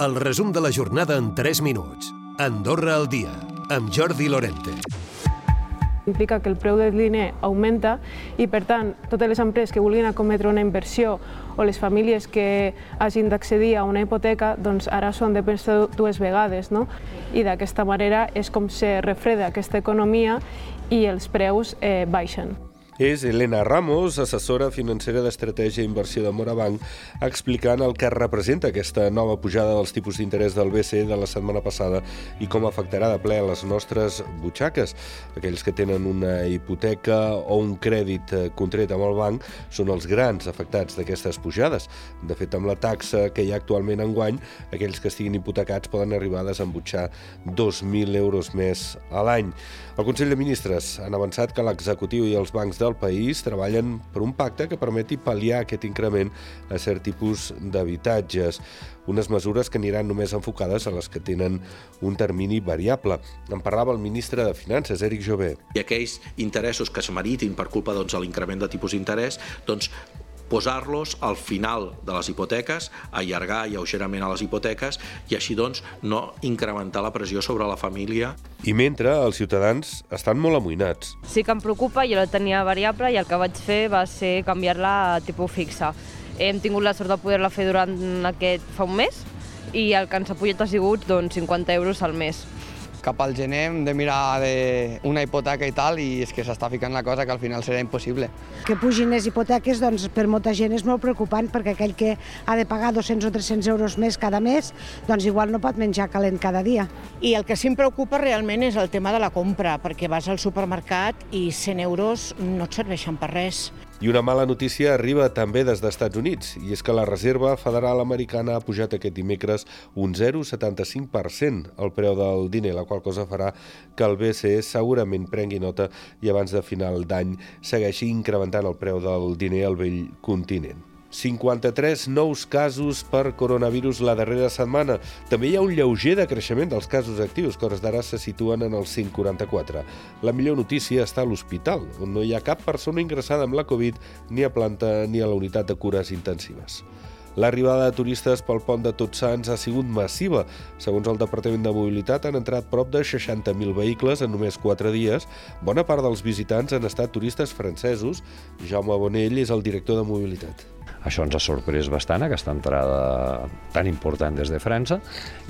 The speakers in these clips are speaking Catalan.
El resum de la jornada en 3 minuts. Andorra al dia, amb Jordi Lorente. implica que el preu del diner augmenta i, per tant, totes les empreses que vulguin acometre una inversió o les famílies que hagin d'accedir a una hipoteca, doncs ara són de pensar dues vegades, no? I d'aquesta manera és com se refreda aquesta economia i els preus eh, baixen. És Elena Ramos, assessora financera d'estratègia i inversió de Morabanc, explicant el que representa aquesta nova pujada dels tipus d'interès del BCE de la setmana passada i com afectarà de ple les nostres butxaques. Aquells que tenen una hipoteca o un crèdit eh, contret amb el banc són els grans afectats d'aquestes pujades. De fet, amb la taxa que hi ha actualment en guany, aquells que estiguin hipotecats poden arribar a desembutxar 2.000 euros més a l'any. El Consell de Ministres han avançat que l'executiu i els bancs del país treballen per un pacte que permeti pal·liar aquest increment a cert tipus d'habitatges, unes mesures que aniran només enfocades a les que tenen un termini variable. En parlava el ministre de Finances, Eric Jové. I aquells interessos que es meritin per culpa doncs, de l'increment de tipus d'interès, doncs posar-los al final de les hipoteques, allargar lleugerament a les hipoteques i així doncs no incrementar la pressió sobre la família. I mentre els ciutadans estan molt amoïnats. Sí que em preocupa, jo la tenia variable i el que vaig fer va ser canviar-la a tipus fixa. Hem tingut la sort de poder-la fer durant aquest fa un mes i el que ens ha pujat ha sigut doncs, 50 euros al mes cap al gener hem de mirar de una hipoteca i tal, i és que s'està ficant la cosa que al final serà impossible. Que pugin les hipoteques, doncs, per molta gent és molt preocupant, perquè aquell que ha de pagar 200 o 300 euros més cada mes, doncs igual no pot menjar calent cada dia. I el que sí em preocupa realment és el tema de la compra, perquè vas al supermercat i 100 euros no et serveixen per res. I una mala notícia arriba també des dels Estats Units, i és que la Reserva Federal Americana ha pujat aquest dimecres un 0,75% el preu del diner, la qual cosa farà que el BCE segurament prengui nota i abans de final d'any segueixi incrementant el preu del diner al vell continent. 53 nous casos per coronavirus la darrera setmana. També hi ha un lleuger decreixement dels casos actius, que hores d'ara se situen en els 144. La millor notícia està a l'hospital, on no hi ha cap persona ingressada amb la Covid ni a planta ni a la unitat de cures intensives. L'arribada de turistes pel pont de Tots Sants ha sigut massiva. Segons el Departament de Mobilitat, han entrat prop de 60.000 vehicles en només 4 dies. Bona part dels visitants han estat turistes francesos. Jaume Bonell és el director de Mobilitat. Això ens ha sorprès bastant, aquesta entrada tan important des de França,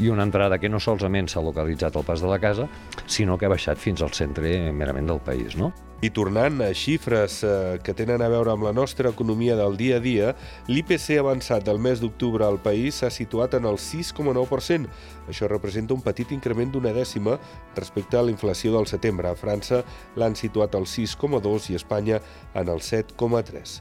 i una entrada que no solament s'ha localitzat al pas de la casa, sinó que ha baixat fins al centre merament del país. No? I tornant a xifres eh, que tenen a veure amb la nostra economia del dia a dia, l'IPC avançat del mes d'octubre al país s'ha situat en el 6,9%. Això representa un petit increment d'una dècima respecte a la inflació del setembre. A França l'han situat al 6,2 i Espanya en el 7,3.